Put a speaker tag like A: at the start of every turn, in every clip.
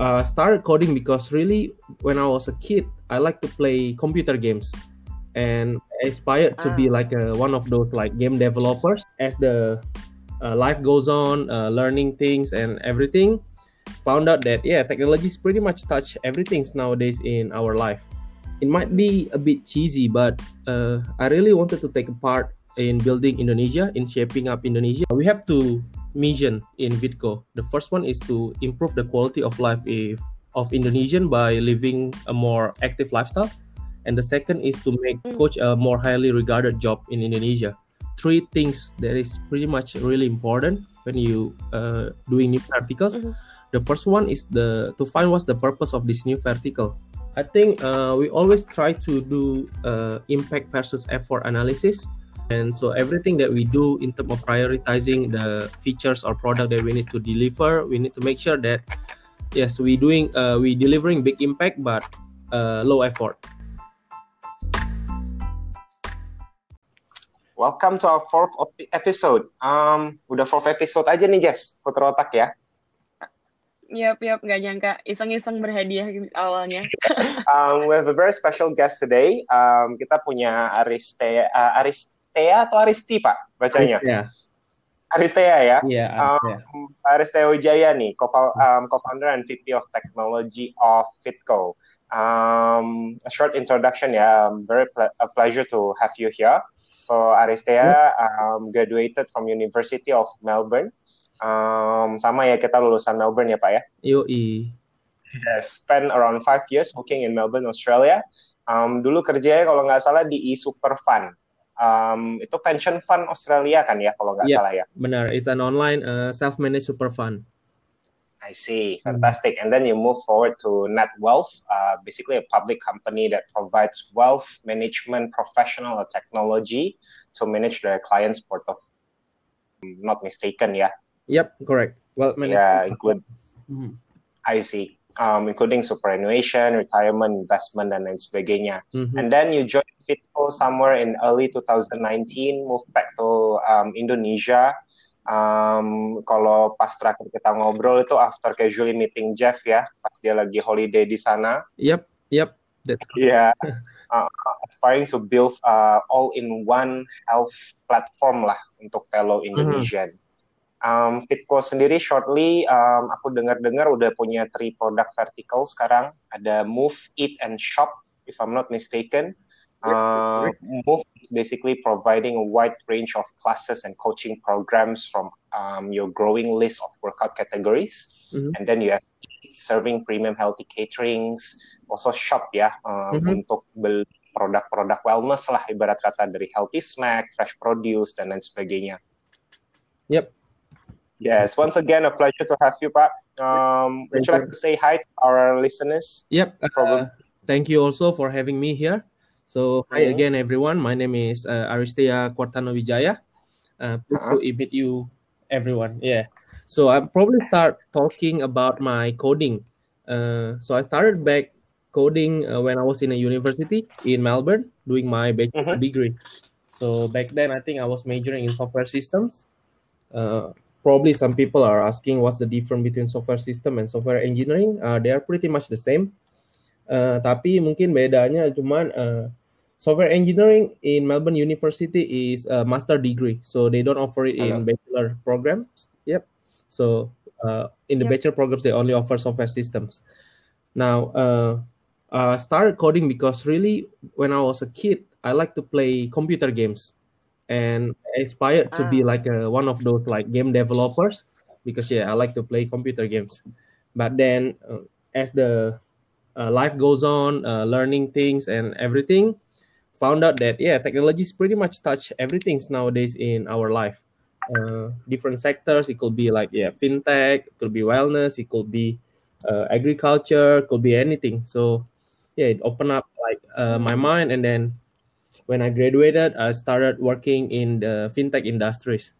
A: uh, started coding because really when I was a kid, I like to play computer games, and I aspired to be
B: Ah.
A: like a, one of those like game developers. As the uh, life goes on, uh, learning things and everything, found out that yeah, technologies pretty much touch everything nowadays in our life. It might be a bit cheesy, but uh, I really wanted to take a part in building Indonesia, in shaping up Indonesia. We have two mission in Fitco. The first one is to improve the quality of life if, of Indonesian by living a more active lifestyle, and the second is to make
B: Mm.
A: coach a more highly regarded job in Indonesia. Three things that is pretty much really important when you uh, doing new verticals.
B: Mhm.
A: The first one is the to find what's the purpose of this new vertical. I think uh, we always try to do uh, impact versus effort analysis, and so everything that we do in terms of prioritizing the features or product that we need to deliver, we need to make sure that yes, we doing uh, we delivering big impact but uh, low effort.
C: Welcome to our fourth episode. Um, udah fourth episode aja nih, Jess. Puter otak ya.
B: Yap, yap, nggak nyangka iseng-iseng berhadiah gitu awalnya.
C: Um, we have a very special guest today. Um, kita punya Aristea, uh, Aristea atau Aristi, Pak? Bacanya.
A: Yeah,
C: Aristea ya.
A: yeah,
C: Um,
A: yeah.
C: Aristea Wijaya nih, co- um, co-founder and VP of Technology of Fitco. Um, a short introduction ya. Um, very ple- a pleasure to have you here. So Aristea um, graduated from University of Melbourne. Um, sama ya kita lulusan Melbourne ya Pak ya.
A: Yoi.
C: Yes, spent around five years working in Melbourne, Australia. Um, dulu kerjanya kalau nggak salah di e-super fund. Um, itu pension fund Australia kan ya kalau nggak
A: Yep.
C: salah ya.
A: Benar, it's an online uh, self-managed super fund.
C: I see, fantastic. And then you move forward to Net Wealth, uh, basically a public company that provides wealth management professional or technology to manage their clients' portfolio. Not mistaken, yeah.
A: Yep, correct. Well, managed.
C: Yeah, include
A: Mhm.
C: I see. Um, including superannuation, retirement, investment, dan lain sebagainya.
A: Mhm.
C: And then you joined Fitco somewhere in early 2019, move back to um, Indonesia. Um, kalau pas terakhir kita ngobrol itu after casually meeting Jeff ya, pas dia lagi holiday di sana.
A: Yep, yep. That's
C: Iya, uh, aspiring to build uh, all-in-one health platform lah untuk fellow Indonesian. Um, Fitco sendiri shortly, um, aku dengar-dengar udah punya three product vertical sekarang. Ada Move, Eat, and Shop, if I'm not mistaken. Uh, Move is basically providing a wide range of classes and coaching programs from um, your growing list of workout categories.
A: Mhm.
C: And then you have serving premium healthy caterings, also Shop ya, um,
A: Mhm.
C: untuk beli produk-produk wellness lah, ibarat kata dari healthy snack, fresh produce, dan lain sebagainya.
A: Yep.
C: Yes, once again, a pleasure to have you, Pak. Um, would you like to say hi to our listeners?
A: Yep. uh,
C: Problem.
A: thank you also for having me here. So, hi
C: Mhm.
A: again, everyone. My name is uh, Aristea Quartano Wijaya. Uh,
C: Uh-huh.
A: to meet you, everyone. Yeah. So, I'll probably start talking about my coding. Uh, so, I started back coding uh, when I was in a university in Melbourne doing my bachelor
C: Mhm.
A: degree. So, back then, I think I was majoring in software systems. Uh, probably some people are asking what's the difference between software system and software engineering. Uh, they are pretty much the same. Uh, tapi mungkin bedanya cuman uh, software engineering in Melbourne University is a master degree, so they don't offer it in bachelor programs. Yep. So uh, in the
B: Yep.
A: bachelor programs, they only offer software systems. Now, uh, I started coding because really, when I was a kid, I like to play computer games, and I aspired to be
B: Ah.
A: like a, one of those like game developers because yeah, I like to play computer games. But then, uh, as the uh, life goes on, uh, learning things and everything, found out that yeah, technologies pretty much touch everything nowadays in our life. Uh, different sectors. It could be like yeah, fintech. It could be wellness. It could be uh, agriculture. Could be anything. So yeah, it opened up like uh, my mind, and then when I graduated, I started working in the fintech industries.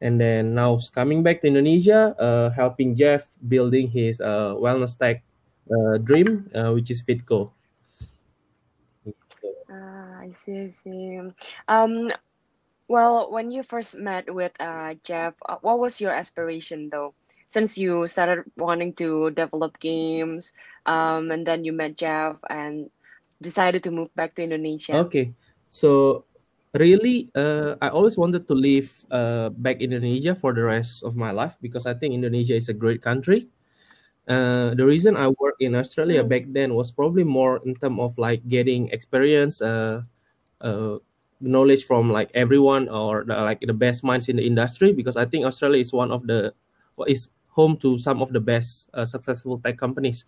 A: And then now coming back to Indonesia, uh, helping Jeff building his uh, wellness tech uh, dream, uh, which is Fitco.
B: Ah, I see, I see. Um, well, when you first met with uh, Jeff, uh, what was your aspiration though? since you started wanting to develop games, um, and then you met Jeff and decided to move back to Indonesia?
A: Okay, so really, uh, I always wanted to live uh, back Indonesia for the rest of my life because I think Indonesia is a great country. Uh, the reason I worked in Australia
B: Mm.
A: back then was probably more in terms of like getting experience, uh, uh, knowledge from like everyone or the, like the best minds in the industry because I think Australia is one of the is home to some of the best uh, successful tech companies.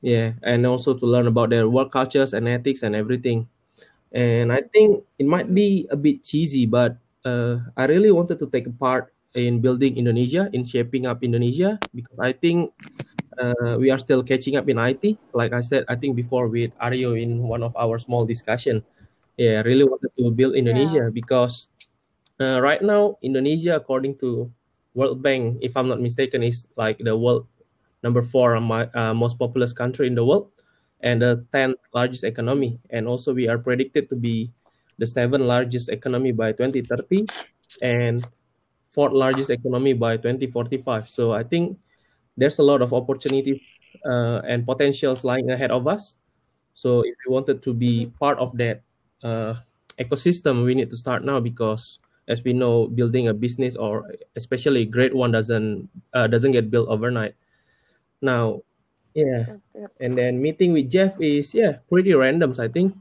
A: Yeah, and also to learn about their work cultures and ethics and everything. And I think it might be a bit cheesy, but uh, I really wanted to take a part in building Indonesia, in shaping up Indonesia, because I think uh, we are still catching up in IT. Like I said, I think before with Aryo in one of our small discussion, yeah, I really wanted to build Indonesia because uh, right now Indonesia, according to World Bank, if I'm not mistaken, is like the world number four uh, most populous country in the world and the 10th largest economy. And also, we are predicted to be the seventh largest economy by 2030 and fourth largest economy by 2045. So I think there's a lot of opportunities uh, and potentials lying ahead of us. So if we wanted to be part of that uh, ecosystem, we need to start now because, as we know, building a business or especially a great one doesn't uh, doesn't get built overnight. Now, yeah, and then meeting with Jeff is yeah pretty random I think.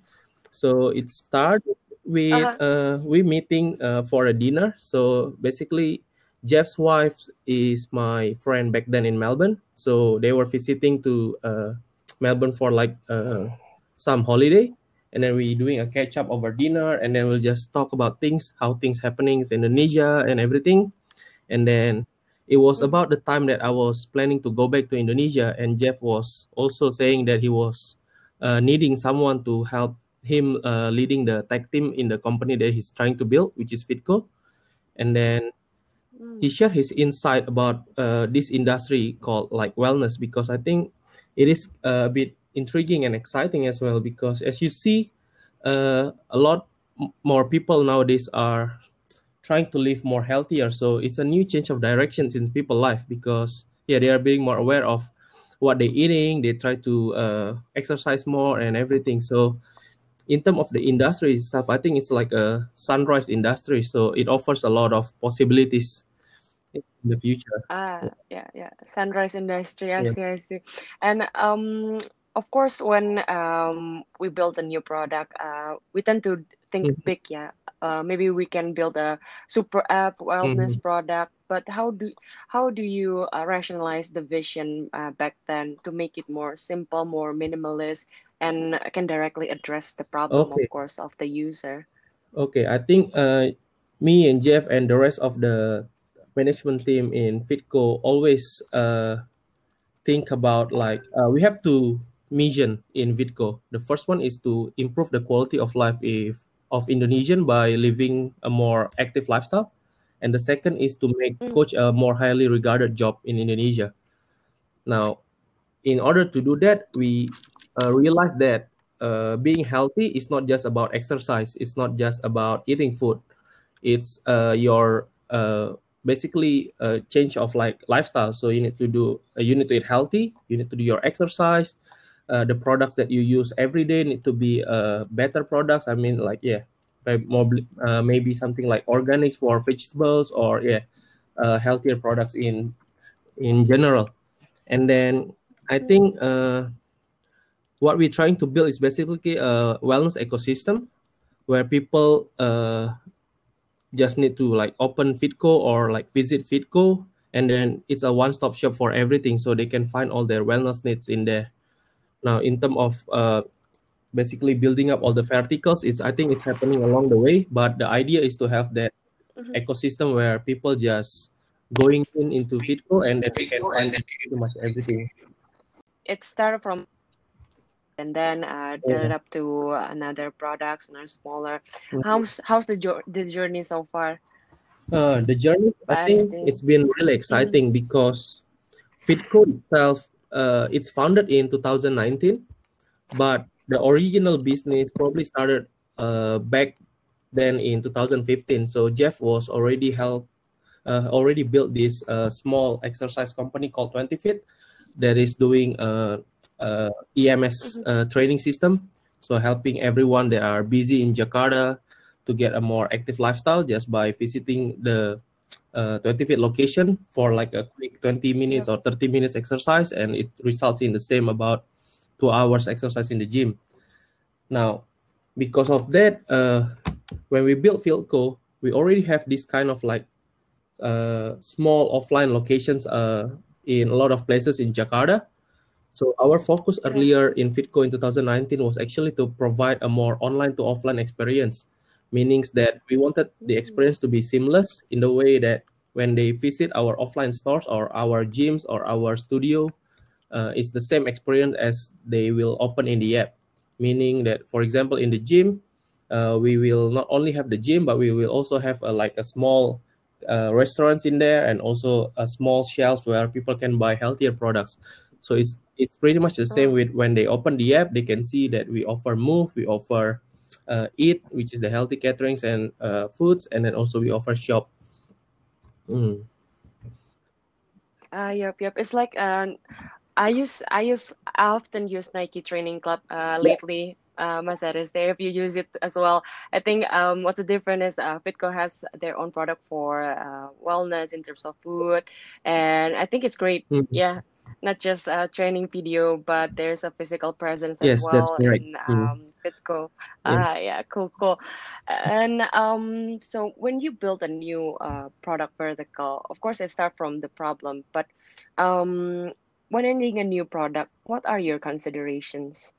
A: So it started with
B: Uh-huh.
A: uh, we meeting uh, for a dinner. So basically, Jeff's wife is my friend back then in Melbourne. So they were visiting to uh, Melbourne for like uh, some holiday, and then we doing a catch up over dinner, and then we'll just talk about things, how things happening in Indonesia and everything, and then it was about the time that I was planning to go back to Indonesia, and Jeff was also saying that he was uh, needing someone to help him uh, leading the tech team in the company that he's trying to build, which is Fitco. And then
B: Mm.
A: he shared his insight about uh, this industry called like wellness because I think it is uh, a bit intriguing and exciting as well because as you see, uh, a lot more people nowadays are trying to live more healthier. So it's a new change of directions in people's life because yeah, they are being more aware of what they're eating. They try to uh, exercise more and everything. So in terms of the industry itself, I think it's like a sunrise industry. So it offers a lot of possibilities in the future.
B: Ah, yeah, yeah. Sunrise industry. I
A: Yeah.
B: see, I see. And um, of course, when um we build a new product, uh, we tend to think
A: Mhm.
B: big. Yeah. Uh, maybe we can build a super app wellness
A: Mhm.
B: product. But how do how do you uh, rationalize the vision uh, back then to make it more simple, more minimalist, and can directly address the problem, of course, of the user?
A: Okay. I think uh, me and Jeff and the rest of the management team in Fitco always uh, think about like uh, we have two mission in Fitco. The first one is to improve the quality of life if, of Indonesian by living a more active lifestyle, and the second is to make
B: Mm.
A: coach a more highly regarded job in Indonesia. Now, in order to do that, we uh, realize that uh, being healthy is not just about exercise. It's not just about eating food. It's uh, your uh, basically a change of like lifestyle. So you need to do uh, you need to eat healthy. You need to do your exercise. Uh, the products that you use every day need to be uh, better products. I mean, like yeah, more uh, maybe something like organics for vegetables or yeah, uh, healthier products in in general. And then I think uh, what we're trying to build is basically a wellness ecosystem where people uh, just need to like open Fitco or like visit Fitco, and then it's a one-stop shop for everything, so they can find all their wellness needs in there. Now, in terms of uh, basically building up all the verticals, it's I think it's happening along the way, but the idea is to have that
B: Mhm.
A: ecosystem where people just going in into Fitco and then they can find pretty much everything.
B: It started from and then uh,
A: Yeah.
B: develop to another products and smaller.
A: Mhm.
B: How's how's the jour- the journey so far?
A: Uh, the journey, I think it's been really exciting because Fitco itself, uh, it's founded in 2019, but the original business probably started uh, back then in 2015. So Jeff was already held uh, already built this uh, small exercise company called 20fit that is doing a, a EMS uh, training system. So helping everyone that are busy in Jakarta to get a more active lifestyle just by visiting the uh, 20fit location for like a quick 20 minutes or 30 minutes exercise and it results in the same about two hours exercise in the gym. Now because of that uh, when we built Fitco we already have this kind of like uh, small offline locations uh, in a lot of places in jakarta. So our focus earlier in fitco in 2019 was actually to provide a more online to offline experience meaning that we wanted the
B: Mm.
A: experience to be seamless in the way that when they visit our offline stores or our gyms or our studio uh, it's the same experience as they will open in the app meaning that for example in the gym uh, we will not only have the gym but we will also have a, like a small uh, restaurants in there and also a small shelves where people can buy healthier products so it's it's pretty much the same
B: Oh.
A: with when they open the app they can see that we offer move we offer eat which is the healthy caterings and uh, foods and then also we offer shop Mm.
B: Uh, yep, yep. It's like um, I use I use I often use Nike Training Club uh, lately. Uh, Mas there if you use it as well. I think um, what's the difference is uh, Fitco has their own product for uh, wellness in terms of food, and I think it's great.
A: Mhm.
B: Yeah, not just a training video, but there's a physical presence as well.
A: Yes, that's correct.
B: in
A: Mm.
B: Um, Fitco.
A: Yeah.
B: Ah, yeah, cool, cool. And um, so when you build a new uh, product vertical, of course, it start from the problem, but um, when ending a new product, what are your considerations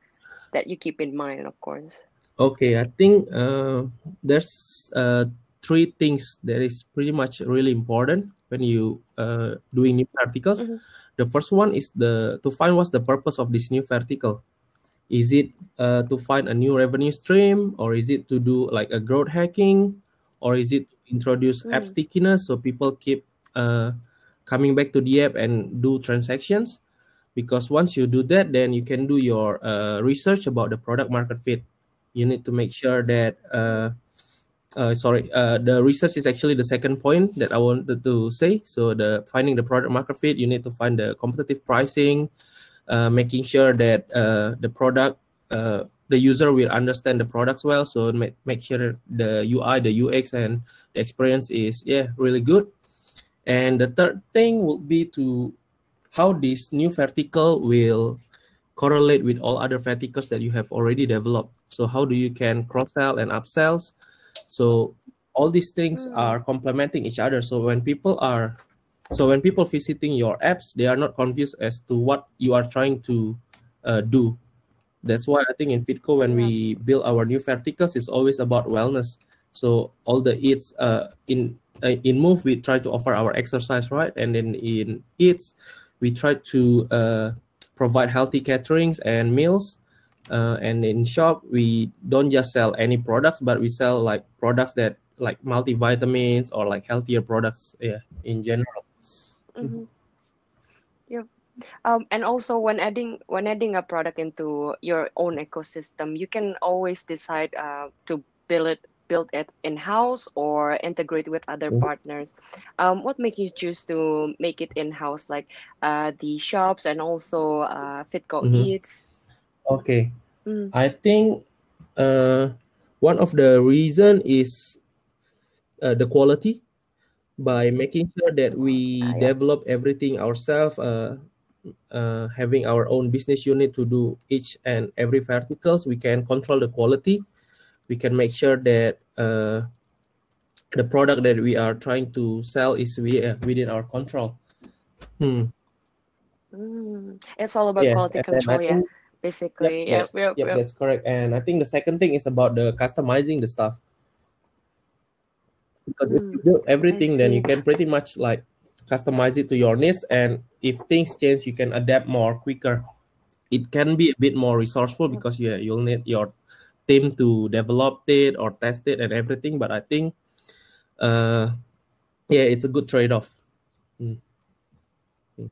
B: that you keep in mind, of course?
A: Okay, I think uh, there's uh, three things that is pretty much really important when you uh, doing new verticals.
B: Mhm.
A: The first one is the to find what's the purpose of this new vertical. Is it uh, to find a new revenue stream, or is it to do like a growth hacking, or is it to introduce app
B: Mm.
A: stickiness so people keep uh, coming back to the app and do transactions? Because once you do that, then you can do your uh, research about the product market fit you need to make sure that uh, uh, sorry uh, the research is actually the second point that i wanted to say so the finding the product market fit you need to find the competitive pricing making sure that uh, the product uh, the user will understand the products well so make, make sure the ui the ux and the experience is yeah really good and the third thing would be to how this new vertical will correlate with all other verticals that you have already developed. So how do you can cross sell and upsells? So all these things
B: Mm.
A: are complementing each other. So when people are so when people visiting your apps, they are not confused as to what you are trying to uh, do. That's why I think in Fitco when we build our new verticals, it's always about wellness. So all the eats uh, in uh, in Move we try to offer our exercise right, and then in Eats we try to uh, provide healthy caterings and meals. Uh, and in shop we don't just sell any products, but we sell like products that like multivitamins or like healthier products. Yeah, in general.
B: Hmm Yep. Um, and also when adding when adding a product into your own ecosystem, you can always decide uh, to build it build it in house or integrate with other
A: Mhm.
B: partners. Um, what make you choose to make it in house, like uh, the shops and also uh, Fitco
A: Mhm.
B: Eats?
A: Okay.
B: Mm,
A: I think uh, one of the reason is uh, the quality by making sure that we
B: ah,
A: develop everything ourselves, uh, uh, having our own business unit to do each and every verticals, we can control the quality. We can make sure that uh, the product that we are trying to sell is we, uh, within our control. Hmm.
B: Mm, it's all about
A: Yes,
B: quality
A: and then I
B: control, yeah.
A: think
B: Basically,
A: yeah,
B: yep, yep,
A: yep,
B: yep.
A: that's correct. And I think the second thing is about the customizing the stuff. Because if you
B: Mm,
A: build everything, then you can pretty much like customize it to your needs. And if things change, you can adapt more quicker. It can be a bit more resourceful because yeah, you'll need your team to develop it or test it and everything. But I think uh yeah, it's a good trade-off. Mm.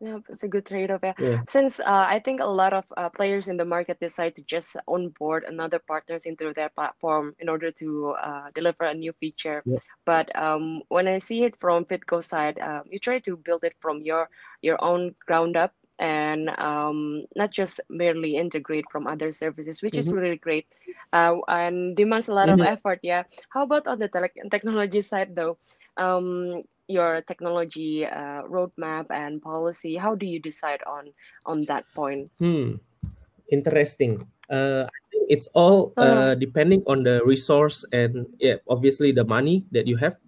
B: Yeah, it's a good trade-off. Yeah.
A: Yeah.
B: Since uh, I think a lot of uh, players in the market decide to just onboard another partners into their platform in order to uh, deliver a new feature.
A: Yeah.
B: But um, when I see it from Fitco side, uh, you try to build it from your your own ground up and um, not just merely integrate from other services, which is
A: Mhm.
B: really great uh, and demands a lot of
A: Mhm.
B: effort. Yeah. How about on the tele- technology side though? Um, your technology uh, roadmap and policy how do you decide on on that point
A: Hmm. Interesting. Uh, I think it's all
B: Uh-huh.
A: uh, depending on the resource and yeah, obviously the money that you have.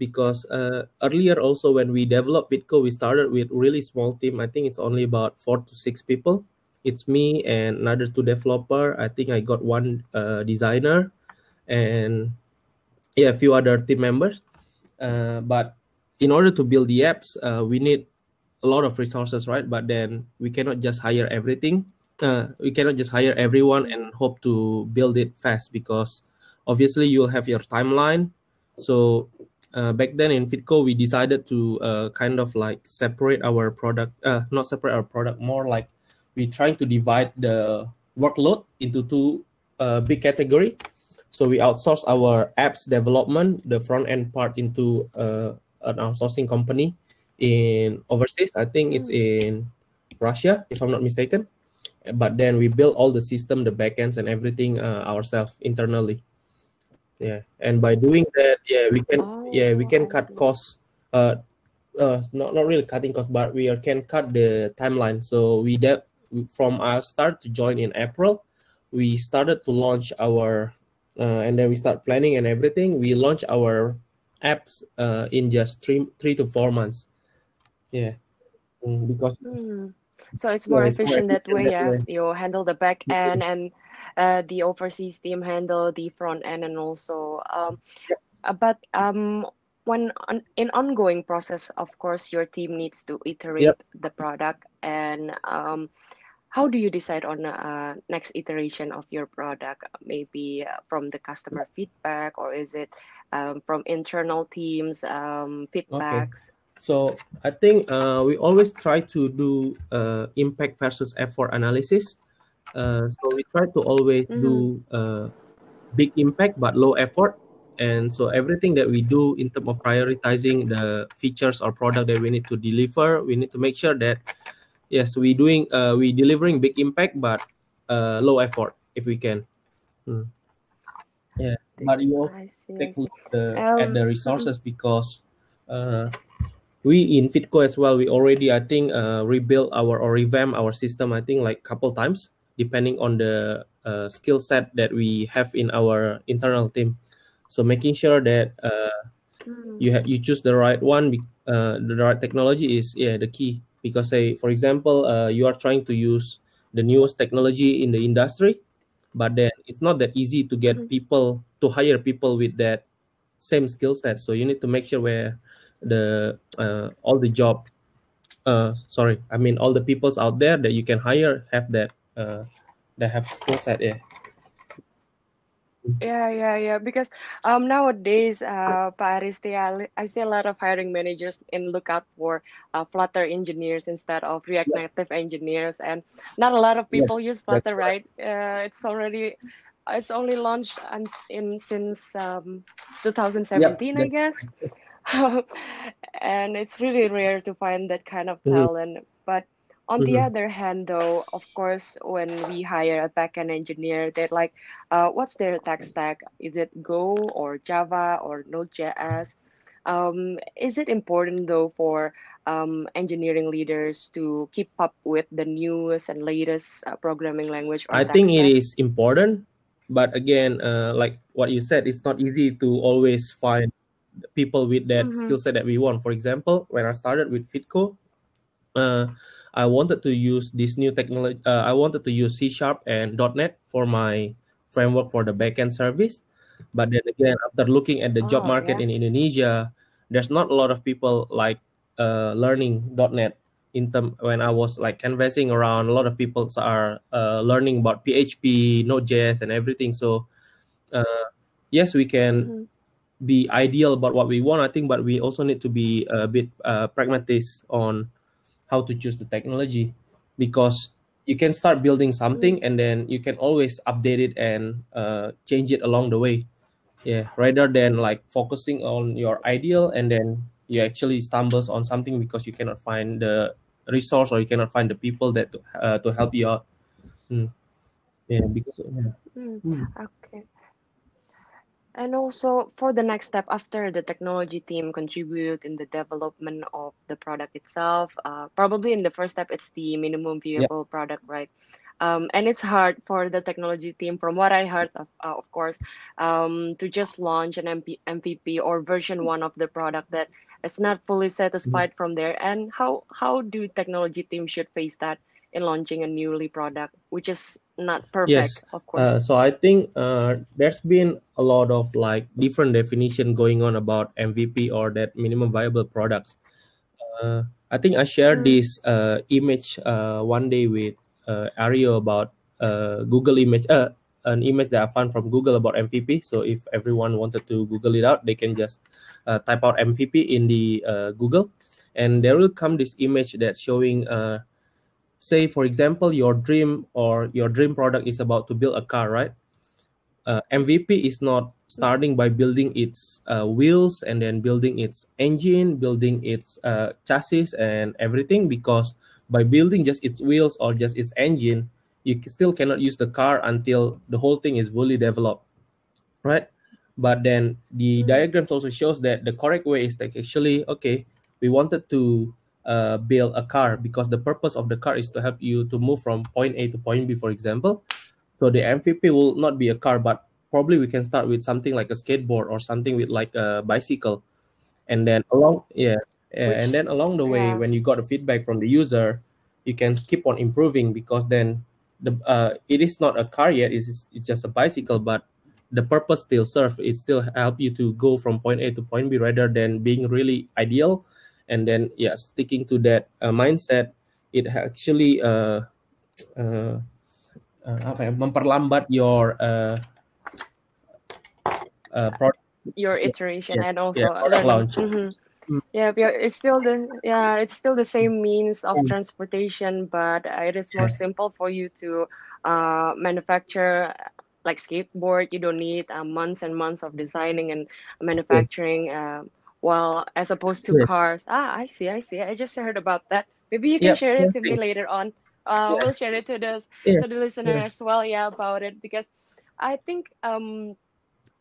A: Because uh, earlier also when we developed Fitco, we started with really small team. I think it's only about four to six people. It's me and another two developer. I think I got one uh, designer, and yeah, a few other team members. Uh, but in order to build the apps, uh, we need a lot of resources, right? But then we cannot just hire everything. Uh, we cannot just hire everyone and hope to build it fast because obviously you'll have your timeline. So uh, back then in Fitco, we decided to uh, kind of like separate our product, uh, not separate our product, more like we're trying to divide the workload into two uh, big category. So we outsource our apps development, the front end part into uh, an outsourcing company in overseas. I think it's in Russia, if I'm not mistaken. But then we build all the system, the backends, and everything uh, ourselves internally. Yeah, and by doing that, yeah, we can yeah we
B: Oh,
A: can cut costs. Uh, uh, not not really cutting costs, but we are, can cut the timeline. So we de- from our start to join in April, we started to launch our uh, and then we start planning and everything. We launch our apps uh, in just three three to four months. Yeah, Mm, because
B: Hmm. so it's
A: yeah,
B: more
A: it's more
B: efficient that way
A: that
B: yeah
A: way.
B: you handle the back end and uh, the overseas team handle the front end and also um, uh, but um, when on, in ongoing process of course your team needs to
A: Yep.
B: iterate the product and um, how do you decide on uh, next iteration of your product maybe uh, from the customer feedback or is it um, from internal teams um,
A: Okay.
B: feedbacks
A: So I think uh, we always try to do uh, impact versus effort analysis. Uh, so we try to always
B: Mhm.
A: do uh, big impact but low effort. And so everything that we do in terms of prioritizing the features or product that we need to deliver, we need to make sure that yes, we doing uh, we delivering big impact but uh, low effort if we can. Hmm. Yeah, but you also
B: I see, I
A: take look the, at the
B: Um, mhm.
A: resources because uh, we in Fitco as well, we already I think uh, rebuilt our or revamp our system. I think like couple times depending on the uh, skill set that we have in our internal team. So making sure that uh,
B: Mm.
A: you have you choose the right one, uh, the right technology is yeah the key. Because say for example, uh, you are trying to use the newest technology in the industry, but then it's not that easy to get
B: Mhm.
A: people to hire people with that same skill set. So you need to make sure where the uh, all the job uh sorry i mean all the peoples out there that you can hire have that uh that have skill set yeah
B: Yeah, yeah, yeah. Because um nowadays, uh, Pak I, li- I see a lot of hiring managers in lookout for uh, Flutter engineers instead of React
A: yeah,
B: Native engineers, and not a lot of
A: yeah
B: people use Flutter,
A: right?
B: Uh, it's already it's only launched and in since um,
A: yep
B: 2017, I
A: that's
B: guess. and it's really rare to find that kind of
A: Mhm,
B: talent. But on the
A: mhm.
B: other hand, though, of course, when we hire a backend engineer, they're like, uh, what's their tech stack? Is it Go or Java or Node.js? Um, is it important though for um, engineering leaders to keep up with the newest and latest uh, programming language
A: i think it
B: stack?
A: is important but again uh like what you said it's not easy to always find people with that
B: Mm-hmm.
A: skill set that we want for example when i started with fitco uh, I wanted to use this new technology. Uh, I wanted to use C sharp and .NET for my framework for the backend service. But then again, after looking at the job
B: Oh,
A: market
B: yeah.
A: in Indonesia, there's not a lot of people like uh, learning .NET. In term, when I was like canvassing around, a lot of people are uh, learning about PHP, Node.js, and everything. So uh, yes, we can
B: Mm-hmm.
A: be ideal about what we want, I think, but we also need to be a bit uh, pragmatist on how to choose the technology because you can start building something and then you can always update it and uh, change it along the way yeah rather than like focusing on your ideal and then you actually stumbles on something because you cannot find the resource or you cannot find the people that uh, to help you out mm. yeah because yeah.
B: Mm. And also for the next step after the technology team contribute in the development of the product itself, uh, probably in the first step it's the minimum viable yeah. product, right? Um, and it's hard for the technology team, from what I heard, of, uh, of course, um, to just launch an MP, MVP or version one of the product that is not fully mm-hmm. satisfied mm-hmm. from there. And how how do technology team should face that in launching a newly product, which is not perfect,
A: yes.
B: of course.
A: Uh, so I think uh, there's been a lot of like different definition going on about MVP or that minimum viable products. Uh, I think I shared mm. this uh, image uh, one day with uh, Ario about Google image, an image that I found from Google about MVP. So if everyone wanted to Google it out, they can just type out MVP in the Google, and there will come this image that's showing say for example your dream or your dream product is about to build a car right? Uh, mvp is not starting by building its uh, wheels and then building its engine building its uh, chassis and everything because by building just its wheels or just its engine you still cannot use the car until the whole thing is fully developed right? But then the diagrams also shows that the correct way is like actually okay we wanted to uh, build a car because the purpose of the car is to help you to move from point A to point B, for example. So the MVP will not be a car, but probably we can start with something like a skateboard or something with like a bicycle, and then along yeah, yeah Which, and then along the way yeah. when you got the feedback from the user, you can keep on improving because then the uh, it is not a car yet; it's it's just a bicycle, but the purpose still serve. It still help you to go from point A to point B rather than being really ideal and then yeah sticking to that uh, mindset it actually uh, uh, uh, apa ya memperlambat your uh, uh, product
B: your iteration yeah, and also yeah, launch. Mm-hmm. Mm. Yeah, it's still the yeah, it's still the same means of mm. transportation, but it is more simple for you to uh, manufacture like skateboard. You don't need uh, months and months of designing and manufacturing. Uh, well, as opposed to cars. Ah, I see, I see. I just heard about that. Maybe you can share it to me later on. Uh, we'll share it to the to the listener as well. Yeah, about it because I think um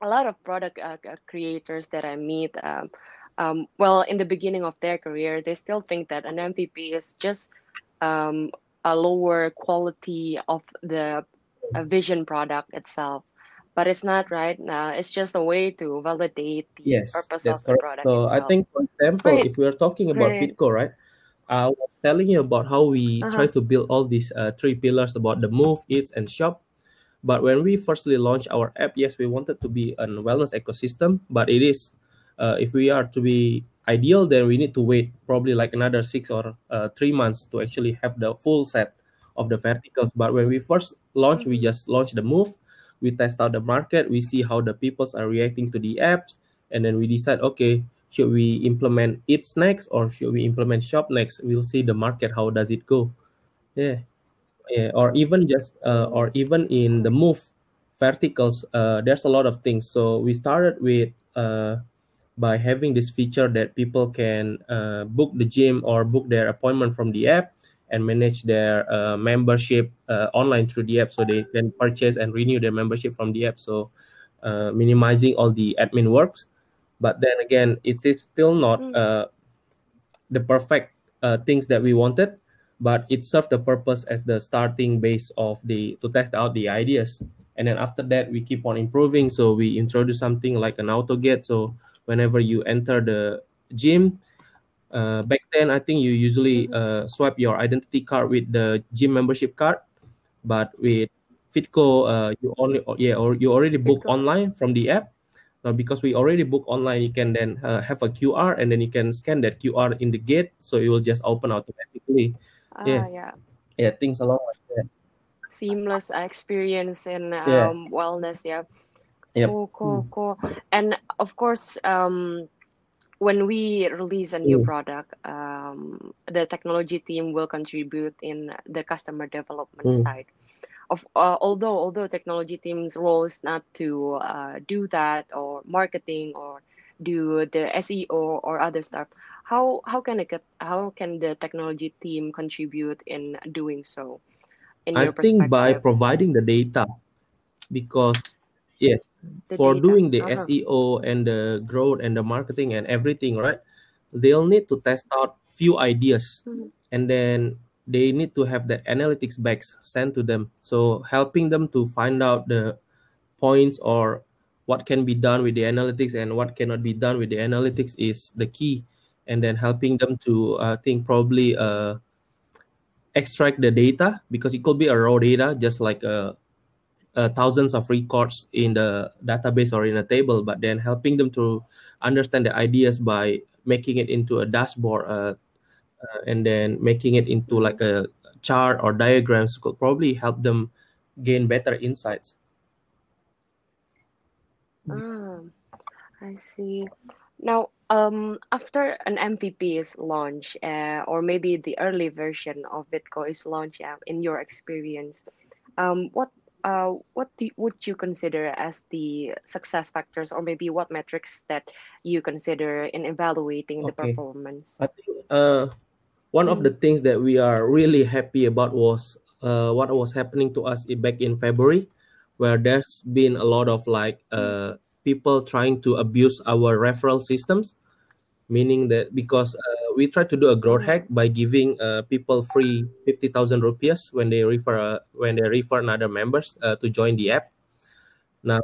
B: a lot of product uh, creators that I meet um, um, well in the beginning of their career they still think that an MVP is just um, a lower quality of the vision product itself but it's not right now. It's just a way to validate the yes, purpose of the product.
A: So
B: itself.
A: I think, for example, Great. if we are talking about. Fitco, right? I was telling you about how we uh-huh. try to build all these uh, three pillars about the move, eat, and shop. But when we firstly launched our app, yes, we wanted to be a wellness ecosystem, but it is uh, if we are to be ideal, then we need to wait probably like another six or uh, three months to actually have the full set of the verticals. But when we first launched, we mm-hmm. just launched the move, we test out the market we see how the peoples are reacting to the apps and then we decide okay should we implement it next or should we implement shop next? We'll see the market how does it go. Yeah. Yeah or even just uh, or even in the move verticals uh, there's a lot of things. So we started with uh, by having this feature that people can uh, book the gym or book their appointment from the app and manage their uh, membership uh, online through the app. So they can purchase and renew their membership from the app. So uh, minimizing all the admin works. But then again it is still not mm. uh, the perfect uh, things that we wanted but it served the purpose as the starting base of the to test out the ideas. And then after that we keep on improving. So we introduce something like an auto gate. So whenever you enter the gym uh, back then, I think you usually uh, swipe your identity card with the gym membership card, but with Fitco, uh, you only yeah or you already book Fitco. online from the app. Now, because we already book online, you can then uh, have a QR and then you can scan that QR in the gate, so it will just open automatically.
B: Ah, yeah, yeah,
A: yeah, things along like that.
B: Seamless experience in um, yeah. wellness. Yeah. Yep. Cool, cool, mm. cool. And of course, um, when we release a new
A: Mm.
B: product, um, the technology team will contribute in the customer development
A: Mm.
B: side. Of uh, although although technology team's role is not to uh, do that or marketing or do the SEO or other stuff, how how can it how can the technology team contribute in doing so? In
A: I think by providing the data, because yes,
B: the
A: for
B: data.
A: doing the
B: Uh-huh.
A: SEO and the growth and the marketing and everything, right? They'll need to test out few ideas,
B: Mhm.
A: and then they need to have the analytics backs sent to them. So helping them to find out the points or what can be done with the analytics and what cannot be done with the analytics is the key and then helping them to i think probably uh, extract the data because it could be a raw data just like uh, uh, thousands of records in the database or in a table but then helping them to understand the ideas by making it into a dashboard uh, uh, and then making it into like a chart or diagrams could probably help them gain better insights
B: Ah, I see. Now, um, after an MVP is launched, uh, or maybe the early version of Fitco is launched, yeah, in your experience, um, what uh, what do, would you consider as the success factors, or maybe what metrics that you consider in evaluating the
A: okay
B: performance?
A: i think uh, one of the
B: Mm,
A: things that we are really happy about was uh, what was happening to us back in February, where there's been a lot of like uh, people trying to abuse our referral systems, meaning that because uh, we try to do a growth hack by giving uh, people free fifty thousand rupees when they refer uh, when they refer another members uh, to join the app. Now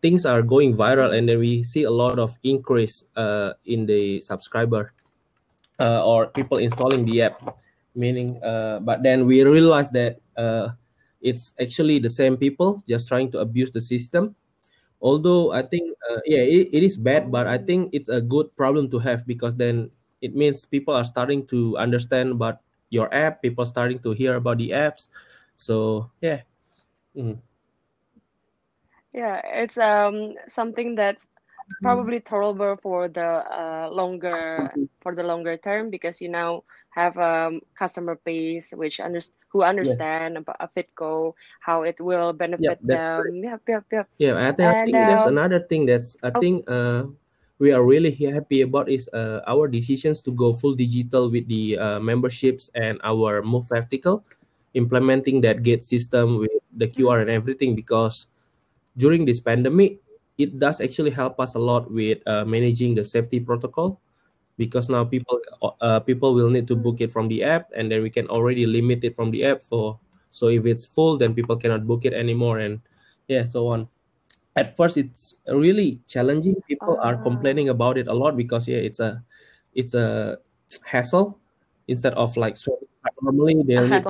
A: things are going viral, and then we see a lot of increase uh, in the subscriber uh, or people installing the app meaning uh, but then we realized that it's actually the same people just trying to abuse the system although i think uh, yeah it, it is bad but i think it's a good problem to have because then it means people are starting to understand about your app people starting to hear about the apps. So yeah. Mm,
B: yeah, it's um something that's probably tolerable for the uh, longer for the longer term because you now have um customer base which under, who understand about a Fitco, how it will benefit them. Yep, yep, yep.
A: Yeah, I think, I
B: And
A: think there's
B: um,
A: another thing that's I
B: oh,
A: think uh, we are really happy about is uh, our decisions to go full digital with the uh, memberships and our move vertical, implementing that gate system with the
B: mm,
A: QR and everything because during this pandemic, it does actually help us a lot with uh, managing the safety protocol because now people uh, people will need to book it from the app and then we can already limit it from the app for so if it's full then people cannot book it anymore and yeah so on at first it's really challenging. People are
B: ah,
A: complaining about it a lot because yeah it's a it's a hassle. Instead of like so normally they'll need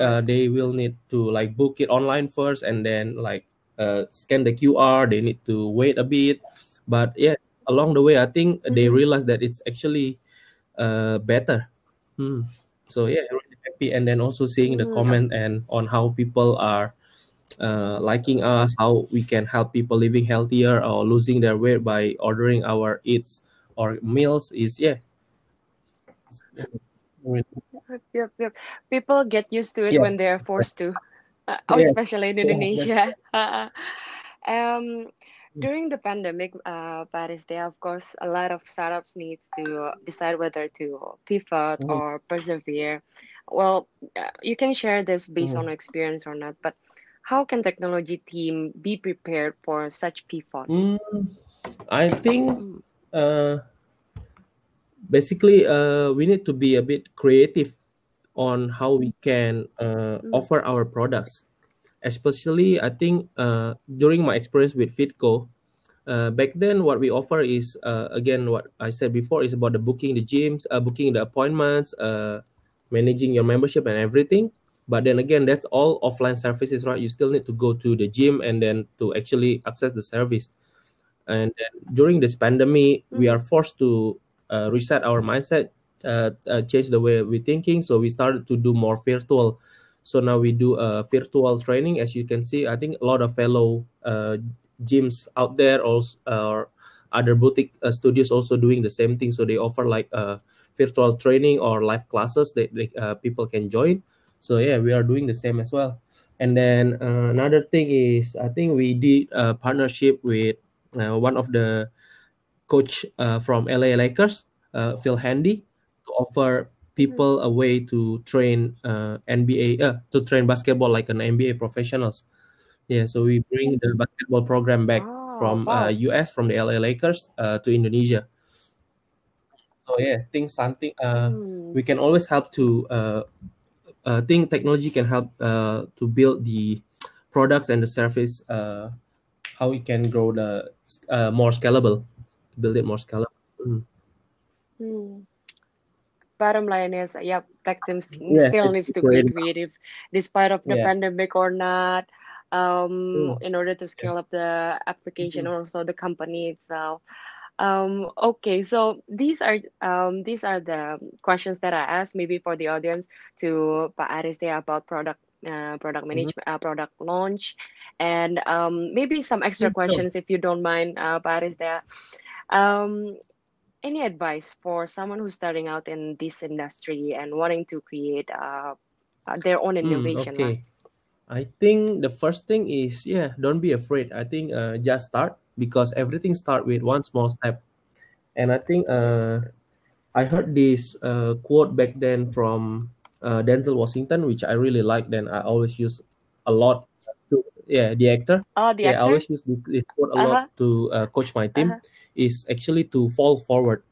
A: uh, they will need to like book it online first and then like uh, scan the qr they need to wait a bit. But yeah along the way i think they
B: Mhm,
A: realize that it's actually uh, better. Hmm. so yeah really happy. And then also seeing the
B: mm, uh,
A: comment and on how people are uh, liking us, how we can help people living healthier or losing their weight by ordering our eats or meals is yeah.
B: yep, yep. People get used to it
A: Yeah,
B: when they're forced to, uh, oh,
A: yeah,
B: especially in
A: yeah,
B: Indonesia. um,
A: Mm.
B: during the pandemic, uh, Paris, there of course a lot of startups needs to decide whether to pivot
A: Mhm,
B: or persevere. Well, uh, you can share this based
A: mhm.
B: on experience or not, but how can technology team be prepared for such pivot?
A: Mm, I think uh, basically uh, we need to be a bit creative on how we can uh,
B: mm,
A: offer our products. Especially, I think uh, during my experience with Fitco, uh, back then what we offer is uh, again what I said before is about the booking the gyms, uh, booking the appointments, uh, managing your membership and everything. But then again, that's all offline services, right? You still need to go to the gym and then to actually access the service. And then during this pandemic, we
B: mm,
A: are forced to uh, reset our mindset, uh, uh, change the way we're thinking. So we started to do more virtual. So now we do a virtual training. As you can see, I think a lot of fellow uh, gyms out there also are other boutique uh, studios also doing the same thing so they offer like uh, virtual training or live classes that uh, people can join so yeah we are doing the same as well. And then uh, another thing is i think we did a partnership with uh, one of the coach uh, from la lakers phil handy to offer people a way to train nba to train basketball like an nba professionals. Yeah so we bring the basketball program back
B: Oh,
A: from
B: wow.
A: uh, us from the la lakers uh, to indonesia. So yeah think something uh,
B: Hmm,
A: we can always help to uh, think technology can help uh, to build the products and the service uh, how we can grow the uh, more scalable build it more scalable Mm.
B: Hmm. Bottom line is, yep, tech teams
A: Yeah,
B: still needs to be
A: creative.
B: despite of the
A: Yeah.
B: pandemic or not, um,
A: Mm.
B: in order to scale up the application
A: Mhm.
B: also the company itself. Um, okay, so these are um, these are the questions that I asked maybe for the audience to Pak Aris there about product uh, product management, uh, product launch, and um, maybe some extra questions if you don't mind, uh, Pak Aris there. Um, any advice for someone who's starting out in this industry and wanting to create uh, uh, their own
A: Mm,
B: innovation? lah?
A: okay. I think the first thing is yeah, don't be afraid. I think uh, just start because everything start with one small step. And I think uh, I heard this uh, quote back then from uh, Denzel Washington, which I really like. Then I always use a lot. To, yeah, the actor.
B: Oh, the
A: yeah, I always use this, this quote a
B: Uh-huh.
A: lot to uh, coach my team.
B: Uh-huh.
A: Is actually to fall forward,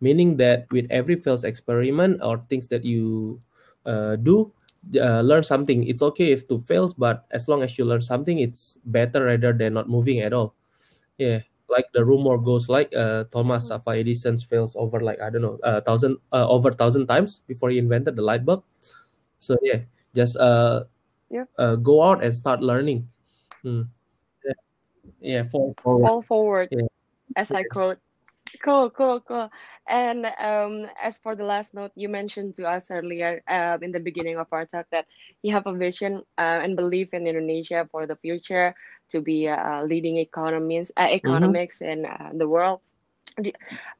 A: meaning that with every failed experiment or things that you uh, do, uh, learn something. It's okay if to fails, but as long as you learn something, it's better rather than not moving at all. Yeah, like the rumor goes, like uh, Thomas
B: Mm.
A: Alva Edison fails over like I don't know, a thousand uh, over thousand times before he invented the light bulb. So yeah, just uh,
B: yeah,
A: uh go out and start learning. Hmm. Yeah, yeah, fall forward.
B: Fall forward,
A: Yeah.
B: as I quote. Cool, cool, cool. And um, as for the last note, you mentioned to us earlier um, in the beginning of our talk that you have a vision uh, and belief in Indonesia for the future to be uh, leading economies, uh, economics in uh, the world.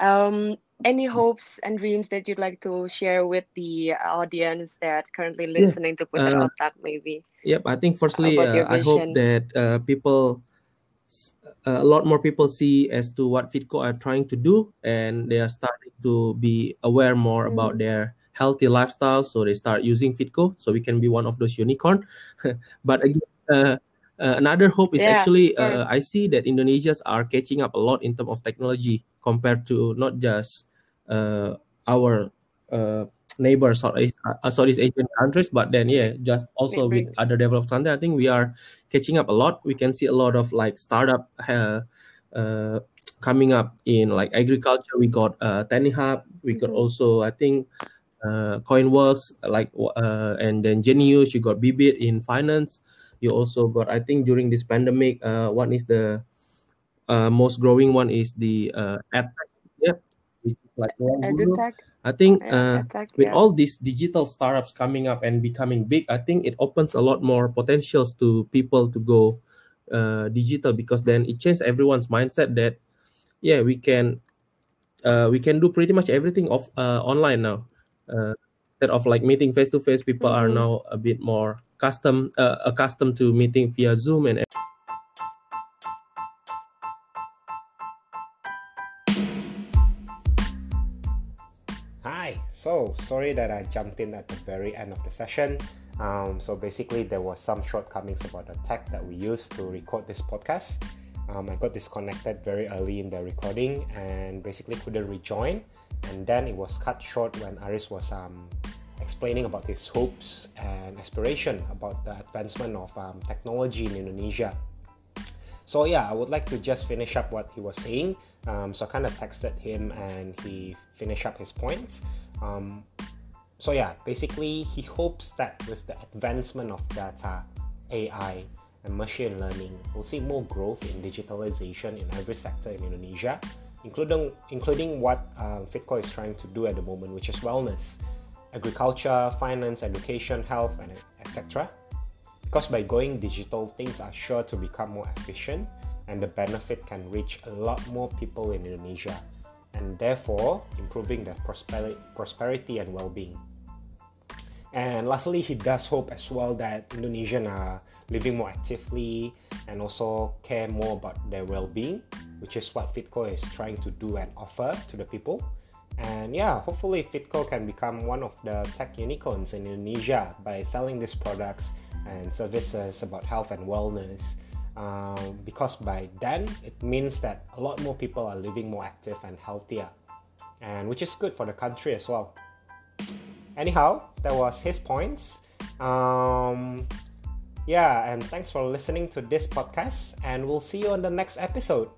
B: Um, any hopes and dreams that you'd like to share with the audience that currently
A: Yeah.
B: listening to Putar
A: Uh,
B: Otak, maybe?
A: Yep, I think firstly, uh, I hope that uh, people, uh, a lot more people see as to what Fitco are trying to do, and they are starting to be aware more about
B: Mm.
A: their healthy lifestyle. So they start using Fitco, so we can be one of those unicorn. but again, uh, uh, another hope is
B: Yeah,
A: actually uh, I see that Indonesians are catching up a lot in terms of technology compared to not just uh, our uh, neighbors or uh, Southeast Asian countries, but then yeah, just also with other developed countries, I think we are catching up a lot. We can see a lot of like startup uh, uh, coming up in like agriculture. We got uh, TaniHub. We got
B: Mhm.
A: also I think uh, KoinWorks like uh, and then Jenius. You got Bibit in finance. You also got I think during this pandemic, uh, one is the uh, most growing one is the uh, EdTech. Yep, which is like Ruang Guru.
B: EduTech.
A: I think uh, with all these digital startups coming up and becoming big, I think it opens a lot more potentials to people to go uh, digital because then it changes everyone's mindset that yeah we can uh, we can do pretty much everything off uh, online now. Uh, instead of like meeting face to face, people are
B: Mhm.
A: now a bit more custom uh, accustomed to meeting via Zoom and
C: So sorry that I jumped in at the very end of the session. Um, so basically, there was some shortcomings about the tech that we used to record this podcast. Um, I got disconnected very early in the recording and basically couldn't rejoin. And then it was cut short when Aris was um, explaining about his hopes and aspiration about the advancement of um, technology in Indonesia. So yeah, I would like to just finish up what he was saying. Um, so I kind of texted him and he finished up his points. Um, so yeah, basically he hopes that with the advancement of data, AI, and machine learning, we'll see more growth in digitalization in every sector in Indonesia, including including what um, Fitco is trying to do at the moment, which is wellness, agriculture, finance, education, health, and etc. Because by going digital, things are sure to become more efficient and the benefit can reach a lot more people in Indonesia and therefore improving their prosperity, prosperity and well-being. And lastly, he does hope as well that Indonesians are living more actively and also care more about their well-being, which is what Fitco is trying to do and offer to the people. And yeah, hopefully Fitco can become one of the tech unicorns in Indonesia by selling these products and services about health and wellness. Um, because by then it means that a lot more people are living more active and healthier, and which is good for the country as well. Anyhow, that was his points. Um, yeah, and thanks for listening to this podcast, and we'll see you on the next episode.